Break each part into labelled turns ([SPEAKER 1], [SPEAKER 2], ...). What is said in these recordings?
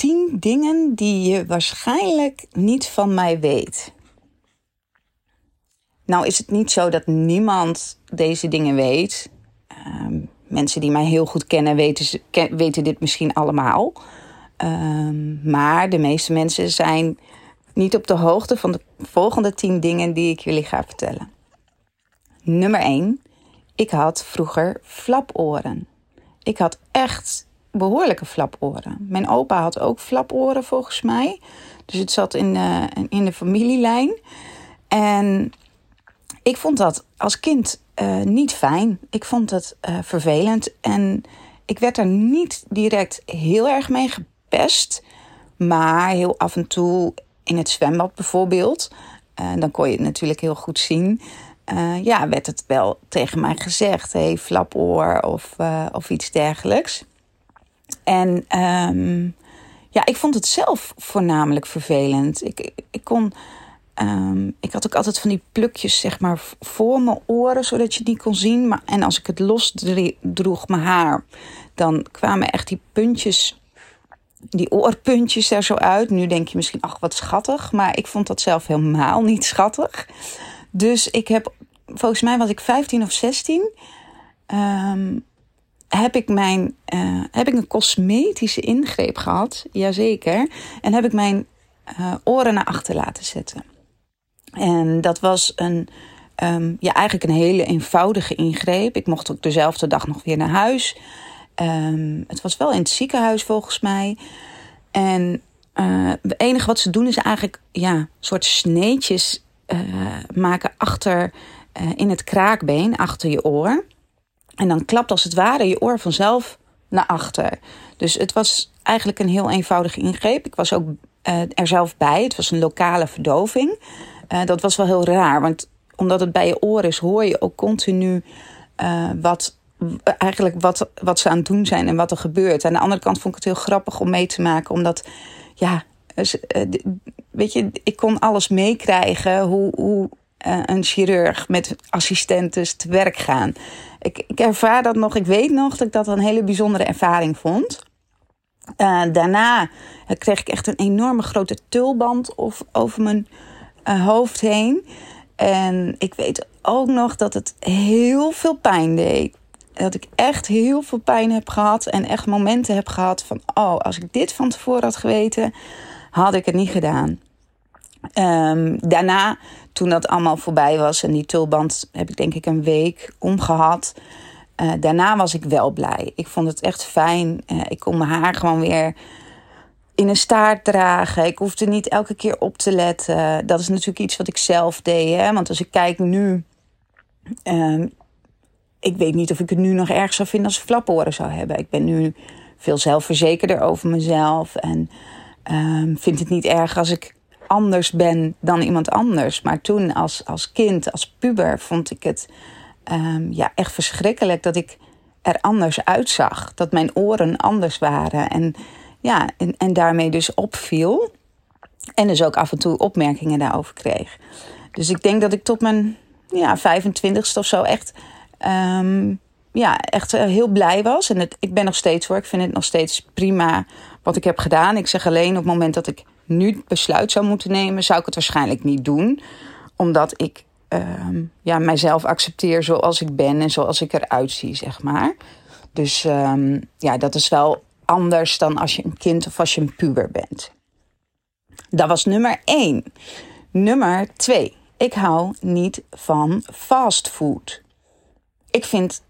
[SPEAKER 1] 10 dingen die je waarschijnlijk niet van mij weet. Nou is het niet zo dat niemand deze dingen weet. Ehm, mensen die mij heel goed kennen weten, weten dit misschien allemaal. Ehm, maar de meeste mensen zijn niet op de hoogte van de volgende 10 dingen die ik jullie ga vertellen. Nummer 1. Ik had vroeger flaporen. Ik had echt behoorlijke flaporen. Mijn opa had ook flaporen volgens mij. Dus het zat in, uh, in de familielijn. En ik vond dat als kind uh, niet fijn. Ik vond het uh, vervelend. En ik werd er niet direct heel erg mee gepest. Maar heel af en toe in het zwembad bijvoorbeeld. dan kon je het natuurlijk heel goed zien. ja, werd het wel tegen mij gezegd. hey, flapoor of, of iets dergelijks. En um, ja, ik vond het zelf voornamelijk vervelend. Ik, ik kon. Um, ik had ook altijd van die plukjes, zeg maar, voor mijn oren, zodat je het niet kon zien. Maar, en als ik het los droeg, mijn haar, dan kwamen echt die puntjes, die oorpuntjes er zo uit. Nu denk je misschien, ach, wat schattig. Maar ik vond dat zelf helemaal niet schattig. Dus ik heb, volgens mij was ik 15 of 16. Um, heb ik, mijn, uh, heb ik een cosmetische ingreep gehad, jazeker. En heb ik mijn uh, oren naar achter laten zetten. En dat was een, um, ja, eigenlijk een hele eenvoudige ingreep. Ik mocht ook dezelfde dag nog weer naar huis. Um, het was wel in het ziekenhuis volgens mij. En uh, het enige wat ze doen is eigenlijk ja, soort sneetjes maken achter in het kraakbeen, achter je oor. En dan klapt als het ware je oor vanzelf naar achter. Dus het was eigenlijk een heel eenvoudige ingreep. Ik was ook uh, er zelf bij. Het was een lokale verdoving. Uh, dat was wel heel raar, want omdat het bij je oor is, hoor je ook continu uh, wat, eigenlijk wat, wat ze aan het doen zijn en wat er gebeurt. Aan de andere kant vond ik het heel grappig om mee te maken, omdat ja, weet je, ik kon alles meekrijgen hoe, hoe een chirurg met assistentes te werk gaan ik, ik ervaar dat nog. Ik weet nog dat ik dat een hele bijzondere ervaring vond. Uh, daarna kreeg ik echt een enorme grote tulband of, over mijn hoofd heen. En ik weet ook nog dat het heel veel pijn deed. Dat ik echt heel veel pijn heb gehad. En echt momenten heb gehad van: oh, als ik dit van tevoren had geweten, had ik het niet gedaan. Um, daarna toen dat allemaal voorbij was en die tulband heb ik denk ik een week omgehad. Uh, daarna was ik wel blij. Ik vond het echt fijn. Uh, ik kon mijn haar gewoon weer in een staart dragen. Ik hoefde niet elke keer op te letten. Dat is natuurlijk iets wat ik zelf deed. Hè? Want als ik kijk nu. Uh, ik weet niet of ik het nu nog erg zou vinden als ik flaporen zou hebben. Ik ben nu veel zelfverzekerder over mezelf. En ehm, vind het niet erg als ik anders ben dan iemand anders. Maar toen als, als kind, als puber, vond ik het um, ja, echt verschrikkelijk dat ik er anders uitzag. Dat mijn oren anders waren. En, ja, en, en daarmee dus opviel. En dus ook af en toe opmerkingen daarover kreeg. Dus ik denk dat ik tot mijn ja, 25ste of zo echt, um, ja, echt eh, heel blij was. En het, ik ben nog steeds hoor. Ik vind het nog steeds prima wat ik heb gedaan. Ik zeg alleen op het moment dat ik nu besluit zou moeten nemen, zou ik het waarschijnlijk niet doen. Omdat ik uh, ja, mijzelf accepteer zoals ik ben en zoals ik eruit zie, zeg maar. Dus um, ja, dat is wel anders dan als je een kind of als je een puber bent. Dat was nummer één. Nummer twee. Ik hou niet van fastfood. Ik vind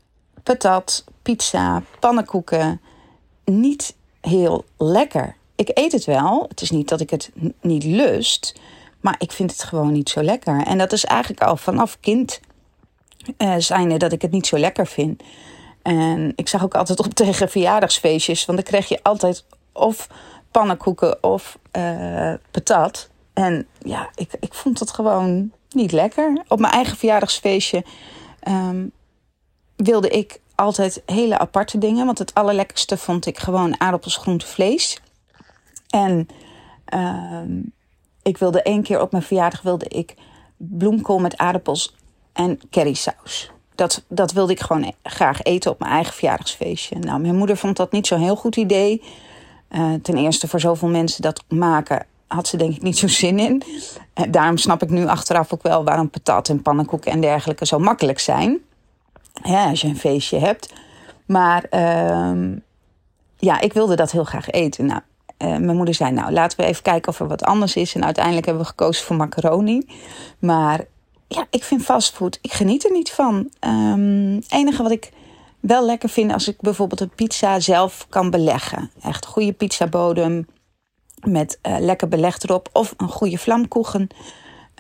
[SPEAKER 1] patat, pizza, pannenkoeken niet heel lekker ik eet het wel. Het is niet dat ik het niet lust. Maar ik vind het gewoon niet zo lekker. En dat is eigenlijk al vanaf kind uh, zijnde dat ik het niet zo lekker vind. En ik zag ook altijd op tegen verjaardagsfeestjes. Want dan kreeg je altijd of pannenkoeken of uh, patat. En ja, ik, ik vond het gewoon niet lekker. Op mijn eigen verjaardagsfeestje um, wilde ik altijd hele aparte dingen. Want het allerlekkerste vond ik gewoon aardappels, groente, vlees. En uh, ik wilde één keer op mijn verjaardag wilde ik bloemkool met aardappels en currysaus. Dat, dat wilde ik gewoon graag eten op mijn eigen verjaardagsfeestje. Nou, mijn moeder vond dat niet zo'n heel goed idee. Uh, ten eerste voor zoveel mensen dat maken had ze denk ik niet zo zin in. En daarom snap ik nu achteraf ook wel waarom patat en pannenkoeken en dergelijke zo makkelijk zijn. Ja, als je een feestje hebt. Maar uh, ja, ik wilde dat heel graag eten. Nou, uh, mijn moeder zei, nou laten we even kijken of er wat anders is. En uiteindelijk hebben we gekozen voor macaroni. Maar ja, ik vind fastfood, ik geniet er niet van. Um, enige wat ik wel lekker vind als ik bijvoorbeeld een pizza zelf kan beleggen. Echt goede pizzabodem met uh, lekker beleg erop. Of een goede vlamkoegen.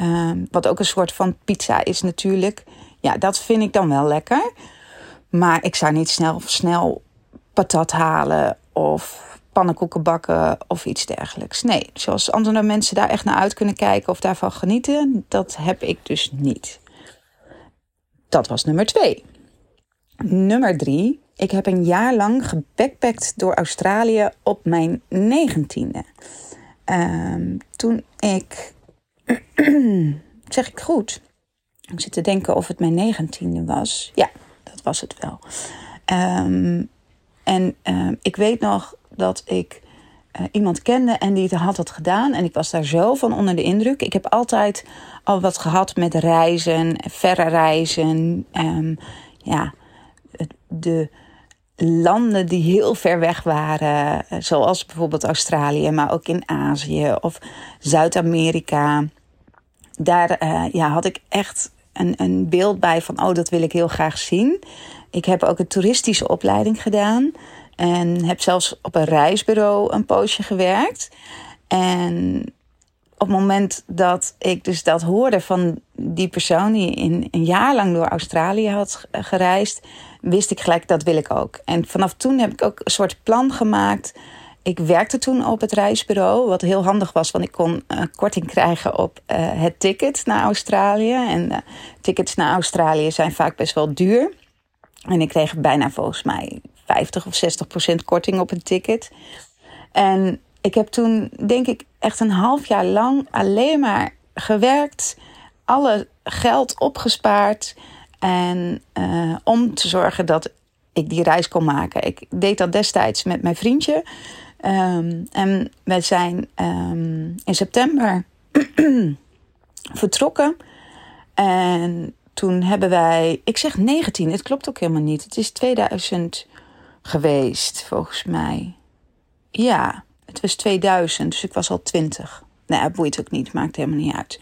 [SPEAKER 1] Uh, wat ook een soort van pizza is natuurlijk. Ja, dat vind ik dan wel lekker. Maar ik zou niet snel, snel patat halen of pannenkoeken bakken of iets dergelijks. Nee, zoals andere mensen daar echt naar uit kunnen kijken of daarvan genieten, dat heb ik dus niet. Dat was nummer twee. Nummer drie. Ik heb een jaar lang gebackpackt door Australië op mijn negentiende. Um, toen ik. zeg ik goed? Ik zit te denken of het mijn negentiende was. Ja, dat was het wel. Um, en um, ik weet nog dat ik uh, iemand kende en die het had het gedaan. En ik was daar zo van onder de indruk. Ik heb altijd al wat gehad met reizen, verre reizen. Um, ja, de landen die heel ver weg waren, eh, zoals bijvoorbeeld Australië, maar ook in Azië of Zuid-Amerika. Daar uh, ja, had ik echt een, een beeld bij van, oh, dat wil ik heel graag zien. Ik heb ook een toeristische opleiding gedaan. En heb zelfs op een reisbureau een poosje gewerkt. En op het moment dat ik dus dat hoorde van die persoon die in een jaar lang door Australië had gereisd, wist ik gelijk dat wil ik ook. En vanaf toen heb ik ook een soort plan gemaakt. Ik werkte toen op het reisbureau, wat heel handig was, want ik kon uh, korting krijgen op uh, het ticket naar Australië. En uh, tickets naar Australië zijn vaak best wel duur. En ik kreeg bijna volgens mij 50 of 60 procent korting op een ticket. En ik heb toen, denk ik, echt een half jaar lang alleen maar gewerkt, alle geld opgespaard. En uh, om te zorgen dat ik die reis kon maken. Ik deed dat destijds met mijn vriendje. Um, en we zijn um, in september vertrokken. En toen hebben wij, ik zeg 19, het klopt ook helemaal niet. Het is 2000 geweest, volgens mij. Ja, het was 2000, dus ik was al 20. Nou, het boeit ook niet, maakt helemaal niet uit.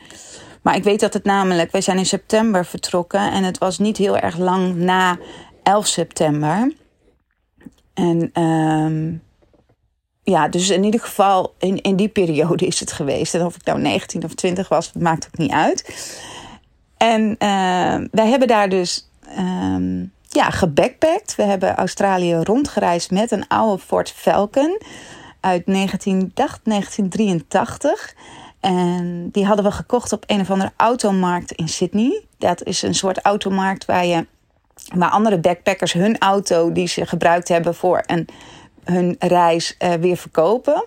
[SPEAKER 1] Maar ik weet dat het namelijk, wij zijn in september vertrokken en het was niet heel erg lang na 11 september. En um, ja, dus in ieder geval in, in die periode is het geweest. En of ik nou 19 of 20 was, maakt ook niet uit. En uh, wij hebben daar dus um, ja, gebackpackt. We hebben Australië rondgereisd met een oude Ford Falcon uit 1983. En die hadden we gekocht op een of andere automarkt in Sydney. Dat is een soort automarkt waar je waar andere backpackers hun auto die ze gebruikt hebben voor een, hun reis uh, weer verkopen.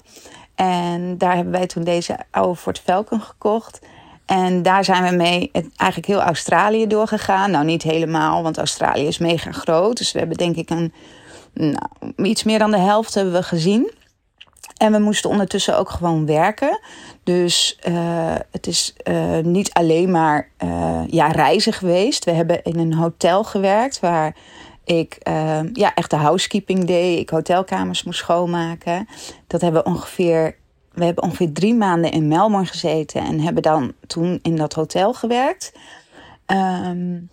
[SPEAKER 1] En daar hebben wij toen deze oude Ford Falcon gekocht. En daar zijn we mee eigenlijk heel Australië doorgegaan. Nou, niet helemaal, want Australië is mega groot. Dus we hebben denk ik een, nou, iets meer dan de helft hebben we gezien. En we moesten ondertussen ook gewoon werken. Dus uh, het is uh, niet alleen maar uh, ja, reizen geweest. We hebben in een hotel gewerkt waar ik ja, echt de housekeeping deed. Ik hotelkamers moest schoonmaken. Dat hebben we ongeveer we hebben ongeveer drie maanden in Melbourne gezeten en hebben dan toen in dat hotel gewerkt. Um,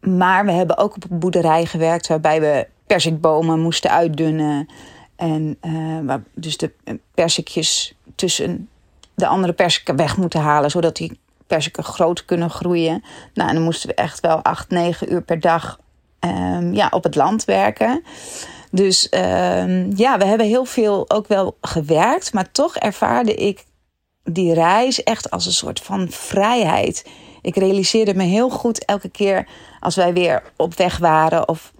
[SPEAKER 1] maar we hebben ook op een boerderij gewerkt waarbij we persikbomen moesten uitdunnen. En uh, dus de persikjes tussen de andere persiken weg moeten halen, zodat die persiken groot kunnen groeien. Nou, en dan moesten we echt wel acht, negen uur per dag um, ja, op het land werken. Dus uh, ja, we hebben heel veel ook wel gewerkt, maar toch ervaarde ik die reis echt als een soort van vrijheid. Ik realiseerde me heel goed elke keer als wij weer op weg waren of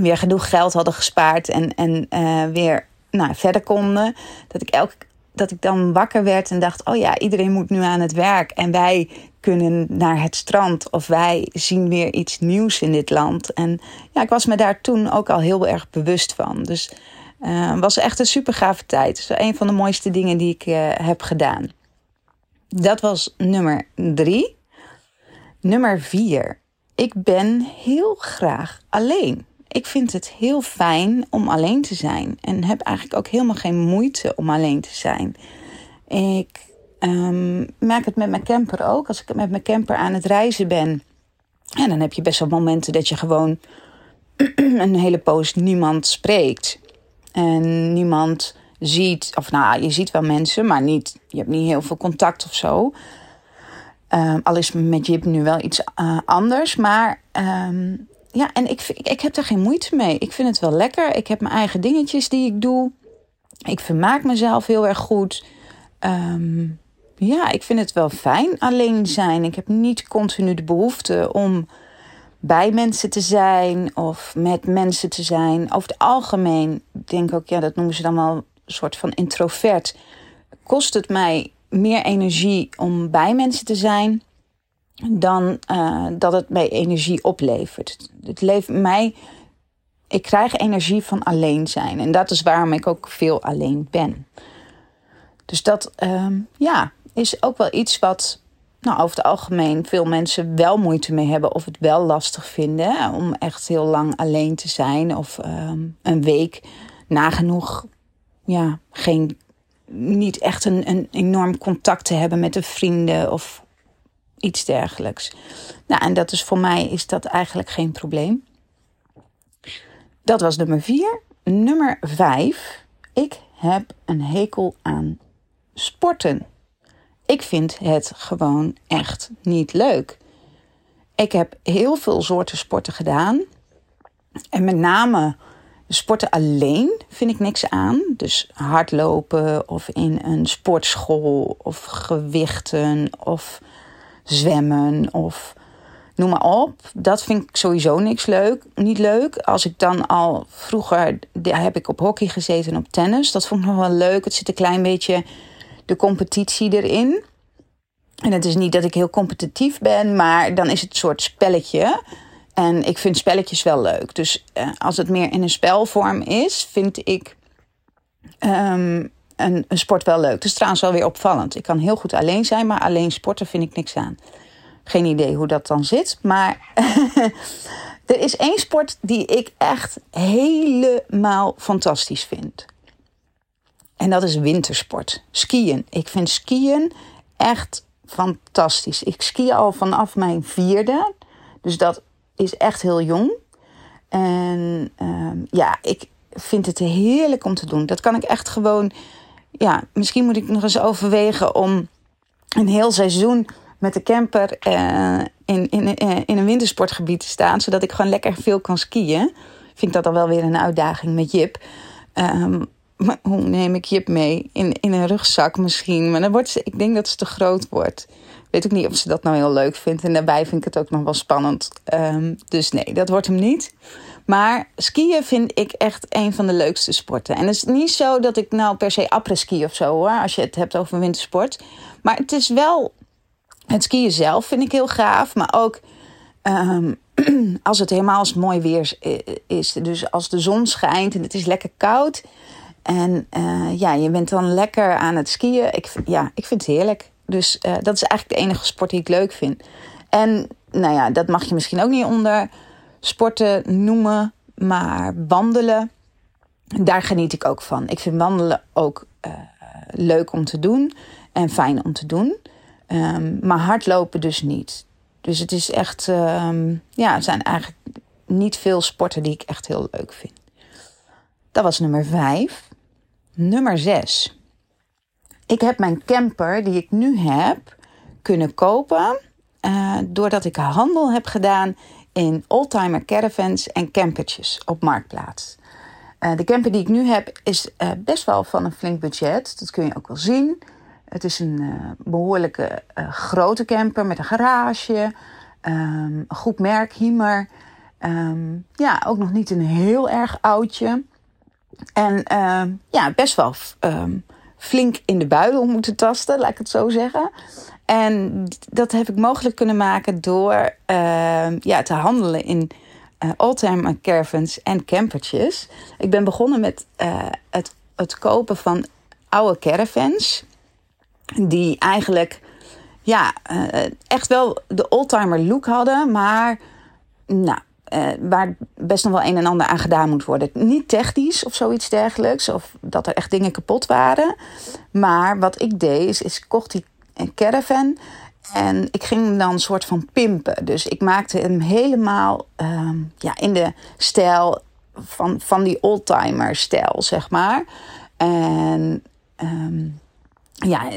[SPEAKER 1] weer genoeg geld hadden gespaard en, en uh, weer nou, verder konden, dat ik elke dat ik dan wakker werd en dacht: oh ja, iedereen moet nu aan het werk. En wij kunnen naar het strand of wij zien weer iets nieuws in dit land. En ja, ik was me daar toen ook al heel erg bewust van. Dus Uh, was echt een super gave tijd. Dus een van de mooiste dingen die ik uh, heb gedaan. Dat was nummer drie. Nummer vier. Ik ben heel graag alleen. Ik vind het heel fijn om alleen te zijn. En heb eigenlijk ook helemaal geen moeite om alleen te zijn. Ik um, merk het met mijn camper ook. Als ik met mijn camper aan het reizen ben. En dan heb je best wel momenten dat je gewoon een hele poos niemand spreekt. En niemand ziet, of nou, je ziet wel mensen, maar niet, je hebt niet heel veel contact of zo. Um, al is met Jip nu wel iets uh, anders. Maar um, ja, en ik, ik heb daar geen moeite mee. Ik vind het wel lekker. Ik heb mijn eigen dingetjes die ik doe. Ik vermaak mezelf heel erg goed. Um, ja, ik vind het wel fijn alleen zijn. Ik heb niet continu de behoefte om bij mensen te zijn of met mensen te zijn. Over het algemeen denk ik ook, ja, dat noemen ze dan wel een soort van introvert. Kost het mij meer energie om bij mensen te zijn dan uh, dat het mij energie oplevert. Het levert mij. Ik krijg energie van alleen zijn. En dat is waarom ik ook veel alleen ben. Dus dat, um, ja, is ook wel iets wat nou, over het algemeen veel mensen wel moeite mee hebben of het wel lastig vinden om echt heel lang alleen te zijn of um, een week nagenoeg ja, geen, niet echt een, een enorm contact te hebben met een vrienden of iets dergelijks. Nou, en dat is voor mij is dat eigenlijk geen probleem. Dat was nummer vier. Nummer vijf. Ik heb een hekel aan sporten. Ik vind het gewoon echt niet leuk. Ik heb heel veel soorten sporten gedaan. En met name sporten alleen vind ik niks aan. Dus hardlopen of in een sportschool of gewichten of zwemmen of noem maar op. Dat vind ik sowieso niks leuk. Niet leuk. Als ik dan al vroeger heb ik op hockey gezeten en op tennis. Dat vond ik nog wel leuk. Het zit een klein beetje de competitie erin. En het is niet dat ik heel competitief ben, maar dan is het een soort spelletje. En ik vind spelletjes wel leuk. Dus uh, als het meer in een spelvorm is, vind ik um, een, sport wel leuk. Dat is trouwens wel weer opvallend. Ik kan heel goed alleen zijn, maar alleen sporten vind ik niks aan. Geen idee hoe dat dan zit. Maar er is één sport die ik echt helemaal fantastisch vind. En dat is wintersport. Skiën. Ik vind skiën echt fantastisch. Ik ski al vanaf mijn vierde. Dus dat is echt heel jong. En uh, ja, ik vind het heerlijk om te doen. Dat kan ik echt gewoon. Ja, misschien moet ik nog eens overwegen om een heel seizoen met de camper uh, in, in, in een wintersportgebied te staan. Zodat ik gewoon lekker veel kan skiën. Vind ik dat al wel weer een uitdaging met Jip. Um, hoe neem ik Jip mee? In, in een rugzak misschien. Maar dan wordt ze, ik denk dat ze te groot wordt. Weet ook niet of ze dat nou heel leuk vindt. En daarbij vind ik het ook nog wel spannend. Um, dus nee, dat wordt hem niet. Maar skiën vind ik echt een van de leukste sporten. En het is niet zo dat ik nou per se après-ski of zo hoor. Als je het hebt over wintersport. Maar het is wel... Het skiën zelf vind ik heel gaaf. Maar ook... Um, als het helemaal als mooi weer is. Dus als de zon schijnt en het is lekker koud en uh, ja, je bent dan lekker aan het skiën. Ik, ja, ik vind het heerlijk. Dus uh, dat is eigenlijk de enige sport die ik leuk vind. En nou ja, dat mag je misschien ook niet onder sporten noemen. Maar wandelen, daar geniet ik ook van. Ik vind wandelen ook uh, leuk om te doen. En fijn om te doen. Um, maar hardlopen dus niet. Dus het is echt, um, ja, het zijn eigenlijk niet veel sporten die ik echt heel leuk vind. Dat was nummer vijf. Nummer 6. Ik heb mijn camper die ik nu heb kunnen kopen uh, doordat ik handel heb gedaan in oldtimer caravans en campertjes op Marktplaats. Uh, de camper die ik nu heb is uh, best wel van een flink budget. Dat kun je ook wel zien. Het is een behoorlijke grote camper met een garage, um, een goed merk, Hiemer. Um, ja, ook nog niet een heel erg oudje. En uh, ja, best wel flink in de buidel moeten tasten, laat ik het zo zeggen. En dat heb ik mogelijk kunnen maken door uh, ja, te handelen in uh, oldtimer caravans en campertjes. Ik ben begonnen met uh, het, het kopen van oude caravans. Die eigenlijk ja, uh, echt wel de oldtimer look hadden, maar nou, waar best nog wel een en ander aan gedaan moet worden. Niet technisch of zoiets dergelijks, of dat er echt dingen kapot waren. Maar wat ik deed, is, is kocht die een caravan en ik ging hem dan een soort van pimpen. Dus ik maakte hem helemaal um, ja, in de stijl van, van die oldtimer stijl, zeg maar. En um, ja,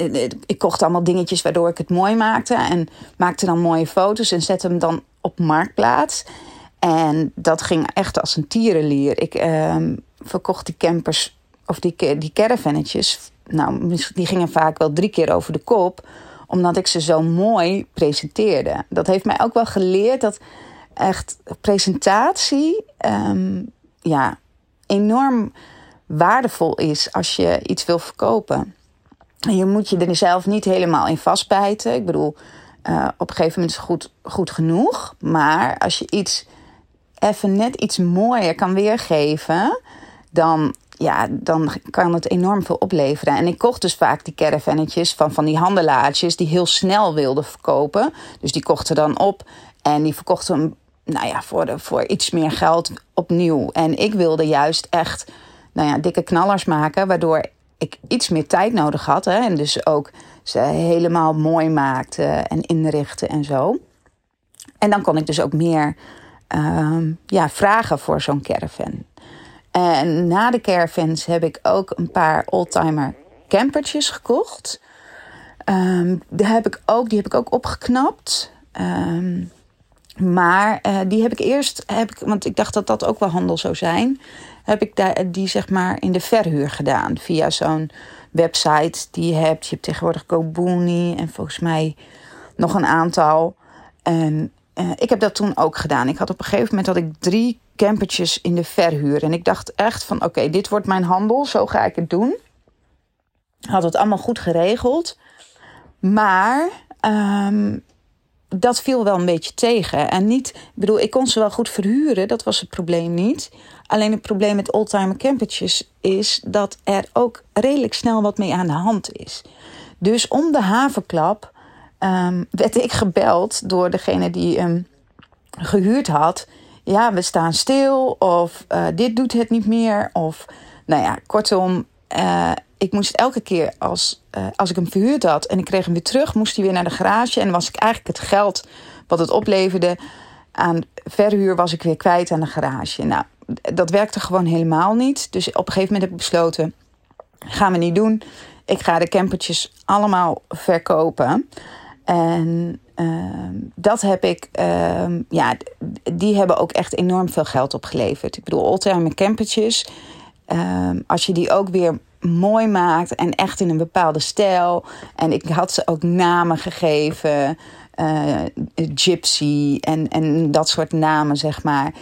[SPEAKER 1] ik kocht allemaal dingetjes waardoor ik het mooi maakte. En maakte dan mooie foto's en zette hem dan op marktplaats. En dat ging echt als een tierenlier. Ik um, verkocht die campers, of die, die caravannetjes. Nou, die gingen vaak wel drie keer over de kop omdat ik ze zo mooi presenteerde. Dat heeft mij ook wel geleerd dat echt presentatie um, ja, enorm waardevol is als je iets wil verkopen. Je moet je er zelf niet helemaal in vastbijten. Ik bedoel, uh, op een gegeven moment is het goed, goed genoeg. Maar als je iets even net iets mooier kan weergeven, dan ja, dan kan het enorm veel opleveren. En ik kocht dus vaak die caravannetjes van, van die handelaartjes die heel snel wilden verkopen. Dus die kochten dan op en die verkochten nou ja, voor, voor iets meer geld opnieuw. En ik wilde juist echt nou ja, dikke knallers maken, waardoor ik iets meer tijd nodig had. Hè, en dus ook ze helemaal mooi maakte en inrichten en zo. En dan kon ik dus ook meer uh, ja, vragen voor zo'n caravan. En na de caravans heb ik ook een paar oldtimer campertjes gekocht. Um, die, heb ik ook, die heb ik ook opgeknapt. Um, maar uh, die heb ik eerst, heb ik, want ik dacht dat dat ook wel handel zou zijn, heb ik die zeg maar in de verhuur gedaan. Via zo'n website die je hebt. Je hebt tegenwoordig GoBooney en volgens mij nog een aantal. En uh, ik heb dat toen ook gedaan. Ik had op een gegeven moment had ik drie campertjes in de verhuur. En ik dacht echt van oké, dit wordt mijn handel, zo ga ik het doen. Had het allemaal goed geregeld. Maar um, dat viel wel een beetje tegen. En niet, ik bedoel, ik kon ze wel goed verhuren, dat was het probleem niet. Alleen het probleem met oldtimer campertjes is dat er ook redelijk snel wat mee aan de hand is. Dus om de havenklap um, werd ik gebeld door degene die hem gehuurd had ja, we staan stil of uh, dit doet het niet meer. Of nou ja, kortom, uh, ik moest elke keer als, uh, als ik hem verhuurd had en ik kreeg hem weer terug, moest hij weer naar de garage. En was ik eigenlijk het geld wat het opleverde aan verhuur, was ik weer kwijt aan de garage. Nou, dat werkte gewoon helemaal niet. Dus op een gegeven moment heb ik besloten: gaan we niet doen. Ik ga de campertjes allemaal verkopen. En uh, dat heb ik, uh, ja, die hebben ook echt enorm veel geld opgeleverd. Ik bedoel, oldtimer campertjes, uh, als je die ook weer mooi maakt en echt in een bepaalde stijl. En ik had ze ook namen gegeven, uh, Gypsy en, en dat soort namen, zeg maar.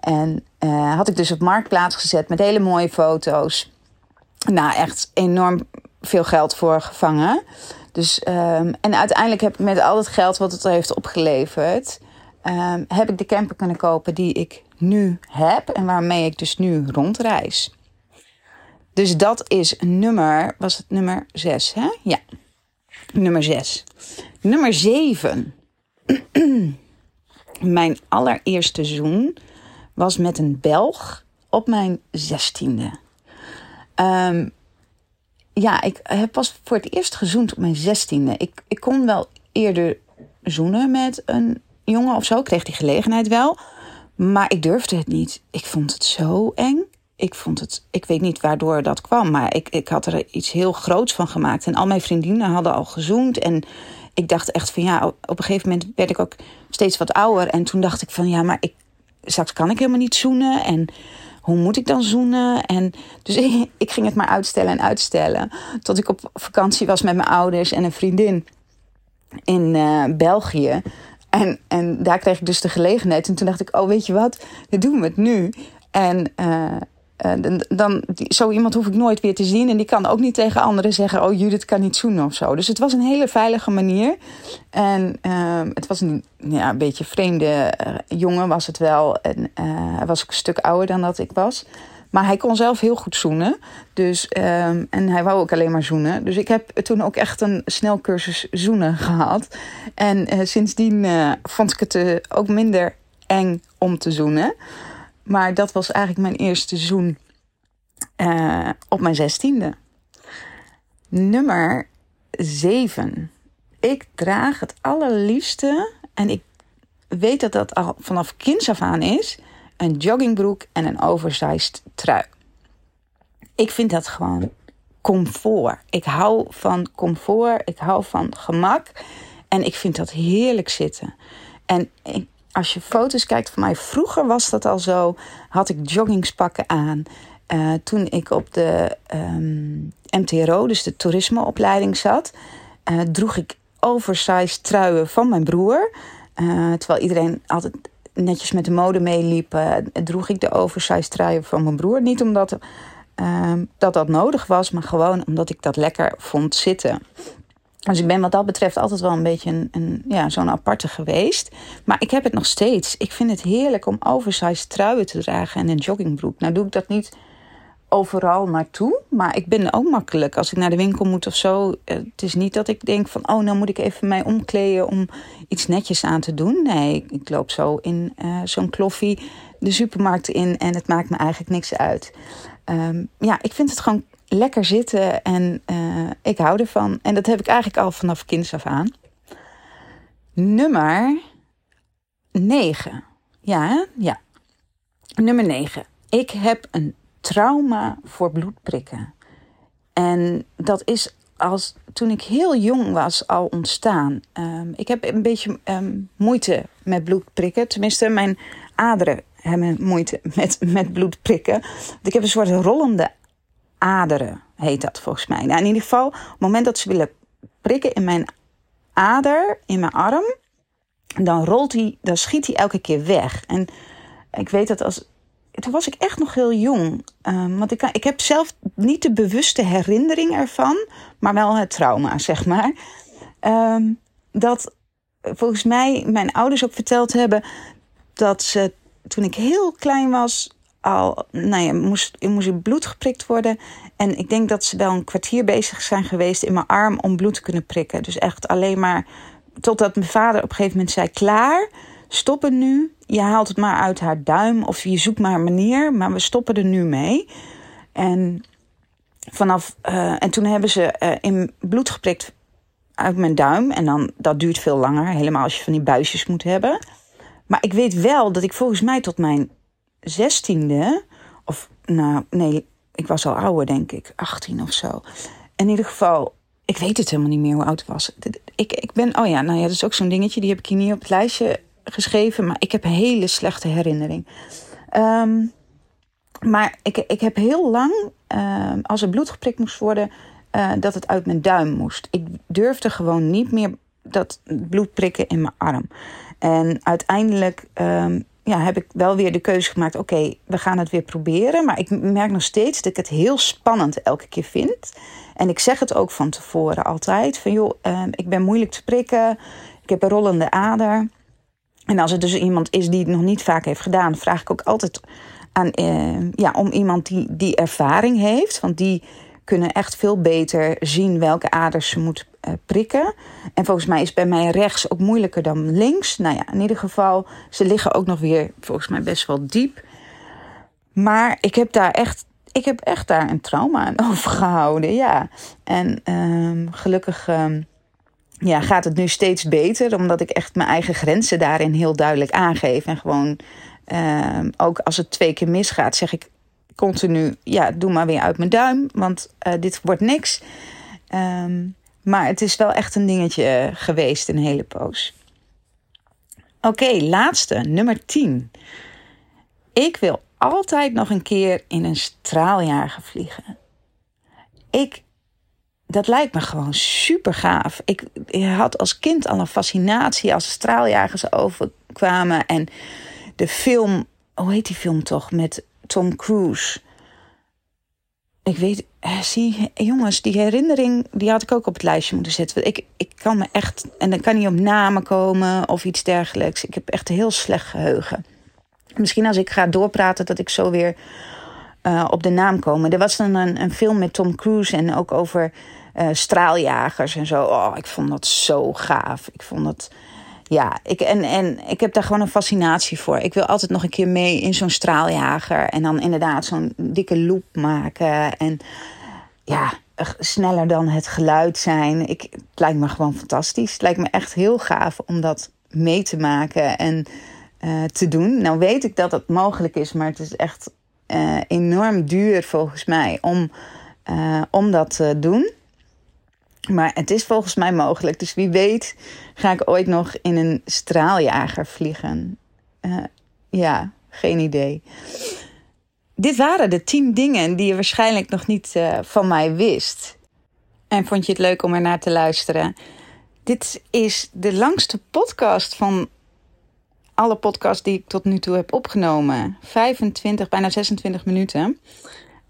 [SPEAKER 1] En uh, had ik dus op marktplaats gezet met hele mooie foto's. Nou, echt enorm veel geld voor gevangen. Dus, um, en uiteindelijk heb ik met al het geld wat het heeft opgeleverd, um, heb ik de camper kunnen kopen die ik nu heb en waarmee ik dus nu rondreis. Dus dat is nummer, was het nummer 6, hè? Ja, nummer 6. Nummer 7. mijn allereerste zoen was met een Belg op mijn zestiende. Um, ja, ik heb pas voor het eerst gezoend op mijn zestiende. Ik, ik kon wel eerder zoenen met een jongen of zo. Kreeg die gelegenheid wel. Maar ik durfde het niet. Ik vond het zo eng. Ik vond het, ik weet niet waardoor dat kwam, maar ik, ik had er iets heel groots van gemaakt. En al mijn vriendinnen hadden al gezoend. En ik dacht echt van ja, op een gegeven moment werd ik ook steeds wat ouder. En toen dacht ik van ja, maar ik, straks kan ik helemaal niet zoenen. En hoe moet ik dan zoenen? En dus ik, ging het maar uitstellen en uitstellen. Tot ik op vakantie was met mijn ouders en een vriendin in uh, België. En, en daar kreeg ik dus de gelegenheid. En toen dacht ik, oh weet je wat, dan doen we het nu. En uh, dan, dan, zo iemand hoef ik nooit weer te zien. En die kan ook niet tegen anderen zeggen: Oh, Judith kan niet zoenen of zo. Dus het was een hele veilige manier. En ehm, het was een, ja, een beetje vreemde jongen, was het wel. En hij was ook een stuk ouder dan dat ik was. Maar hij kon zelf heel goed zoenen. Dus, um, en hij wou ook alleen maar zoenen. Dus ik heb toen ook echt een snelcursus zoenen gehad. En sindsdien vond ik het ook minder eng om te zoenen. Maar dat was eigenlijk mijn eerste zoen op mijn zestiende. Nummer 7. Ik draag het allerliefste. En ik weet dat dat al vanaf kinds af aan is een joggingbroek en een oversized trui. Ik vind dat gewoon comfort. Ik hou van comfort, ik hou van gemak en ik vind dat heerlijk zitten. En als je foto's kijkt van mij, vroeger was dat al zo, had ik joggingspakken aan. Uh, toen ik op de um, ehm, MTRO, dus de toerismeopleiding zat, uh, droeg ik oversized truien van mijn broer. Uh, terwijl iedereen altijd netjes met de mode meeliep, droeg ik de oversized truien van mijn broer. Niet omdat uh, dat, dat nodig was, maar gewoon omdat ik dat lekker vond zitten. Dus ik ben wat dat betreft altijd wel een beetje een, een ja, zo'n aparte geweest. Maar ik heb het nog steeds. Ik vind het heerlijk om oversized truien te dragen en een joggingbroek. Nou doe ik dat niet overal naartoe. Maar ik ben ook makkelijk als ik naar de winkel moet of zo. Eh, het is niet dat ik denk van, oh, nou moet ik even mij omkleden om iets netjes aan te doen. Nee, ik loop zo in uh, zo'n kloffie de supermarkt in en het maakt me eigenlijk niks uit. Um, ja, ik vind het gewoon lekker zitten en uh, ik hou ervan. En dat heb ik eigenlijk al vanaf kinds af aan. Nummer 9. Ja, ja. Nummer 9. Ik heb een trauma voor bloedprikken. En dat is als toen ik heel jong was al ontstaan. Um, ik heb een beetje um, moeite met bloedprikken. Tenminste, mijn aderen hebben moeite met, met bloedprikken. ik heb een soort rollende aderen, heet dat volgens mij. Nou, in ieder geval, op het moment dat ze willen prikken in mijn ader, in mijn arm, dan rolt hij, dan schiet hij elke keer weg. En ik weet dat als toen was ik echt nog heel jong. Um, want ik, ik heb zelf niet de bewuste herinnering ervan, maar wel het trauma, zeg maar. Um, dat volgens mij mijn ouders ook verteld hebben dat ze toen ik heel klein was al, nou ja, moest, moest ik bloed geprikt worden. En ik denk dat ze wel een kwartier bezig zijn geweest in mijn arm om bloed te kunnen prikken. Dus echt alleen maar totdat mijn vader op een gegeven moment zei: klaar stoppen nu. Je haalt het maar uit haar duim of je zoekt maar een manier, maar we stoppen er nu mee. En, vanaf, uh, en toen hebben ze uh, in bloed geprikt uit mijn duim. En dan, dat duurt veel langer, helemaal als je van die buisjes moet hebben. Maar ik weet wel dat ik volgens mij tot mijn zestiende, of nou nee, ik was al ouder denk ik, 18 of zo. In ieder geval, ik weet het helemaal niet meer hoe oud ik was. Ik, ik ben, oh ja, nou ja, dat is ook zo'n dingetje, die heb ik hier niet op het lijstje geschreven, maar ik heb een hele slechte herinnering. Um, maar ik, ik heb heel lang, uh, als er bloed geprikt moest worden, uh, dat het uit mijn duim moest. Ik durfde gewoon niet meer dat bloed prikken in mijn arm. En uiteindelijk um, ja, heb ik wel weer de keuze gemaakt: oké, we gaan het weer proberen. Maar ik merk nog steeds dat ik het heel spannend elke keer vind. En ik zeg het ook van tevoren altijd: van joh, uh, ik ben moeilijk te prikken. Ik heb een rollende ader. En als er dus iemand is die het nog niet vaak heeft gedaan, vraag ik ook altijd aan, eh, ja, om iemand die die ervaring heeft. Want die kunnen echt veel beter zien welke aders ze moet eh, prikken. En volgens mij is bij mij rechts ook moeilijker dan links. Nou ja, in ieder geval, ze liggen ook nog weer volgens mij best wel diep. Maar ik heb daar echt, ik heb echt daar een trauma aan overgehouden. Ja. En ehm, gelukkig. Ehm, ja, gaat het nu steeds beter, omdat ik echt mijn eigen grenzen daarin heel duidelijk aangeef. En gewoon, uh, ook als het twee keer misgaat, zeg ik continu: ja, doe maar weer uit mijn duim, want uh, dit wordt niks. Maar het is wel echt een dingetje geweest, een hele poos. Oké, laatste, nummer 10. Ik wil altijd nog een keer in een straaljager vliegen. Ik dat lijkt me gewoon super gaaf. Ik, had als kind al een fascinatie als straaljagers overkwamen. En de film, hoe heet die film toch? Met Tom Cruise. Ik weet, eh, zie, jongens, die herinnering, die had ik ook op het lijstje moeten zetten. Ik, ik kan me echt, en dan kan niet op namen komen of iets dergelijks. Ik heb echt een heel slecht geheugen. Misschien als ik ga doorpraten, dat ik zo weer uh, op de naam kom. Er was dan een, een film met Tom Cruise en ook over straaljagers en zo. Oh, ik vond dat zo gaaf. Ik vond dat ja, ik, en, en ik heb daar gewoon een fascinatie voor. Ik wil altijd nog een keer mee in zo'n straaljager. En dan inderdaad zo'n dikke loop maken. En ja, sneller dan het geluid zijn. Ik, het lijkt me gewoon fantastisch. Het lijkt me echt heel gaaf om dat mee te maken en uh, te doen. Nou weet ik dat het mogelijk is, maar het is echt uh, enorm duur volgens mij om, uh, om dat te doen. Maar het is volgens mij mogelijk. Dus wie weet ga ik ooit nog in een straaljager vliegen. Uh, ja, geen idee. Dit waren de tien dingen die je waarschijnlijk nog niet uh, van mij wist. En vond je het leuk om er naar te luisteren? Dit is de langste podcast van alle podcasts die ik tot nu toe heb opgenomen. 25, bijna 26 minuten.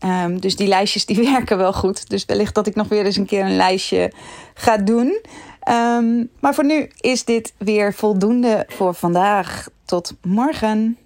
[SPEAKER 1] Um, dus die lijstjes die werken wel goed. Dus wellicht dat ik nog weer eens een keer een lijstje ga doen. Um, maar voor nu is dit weer voldoende voor vandaag. Tot morgen.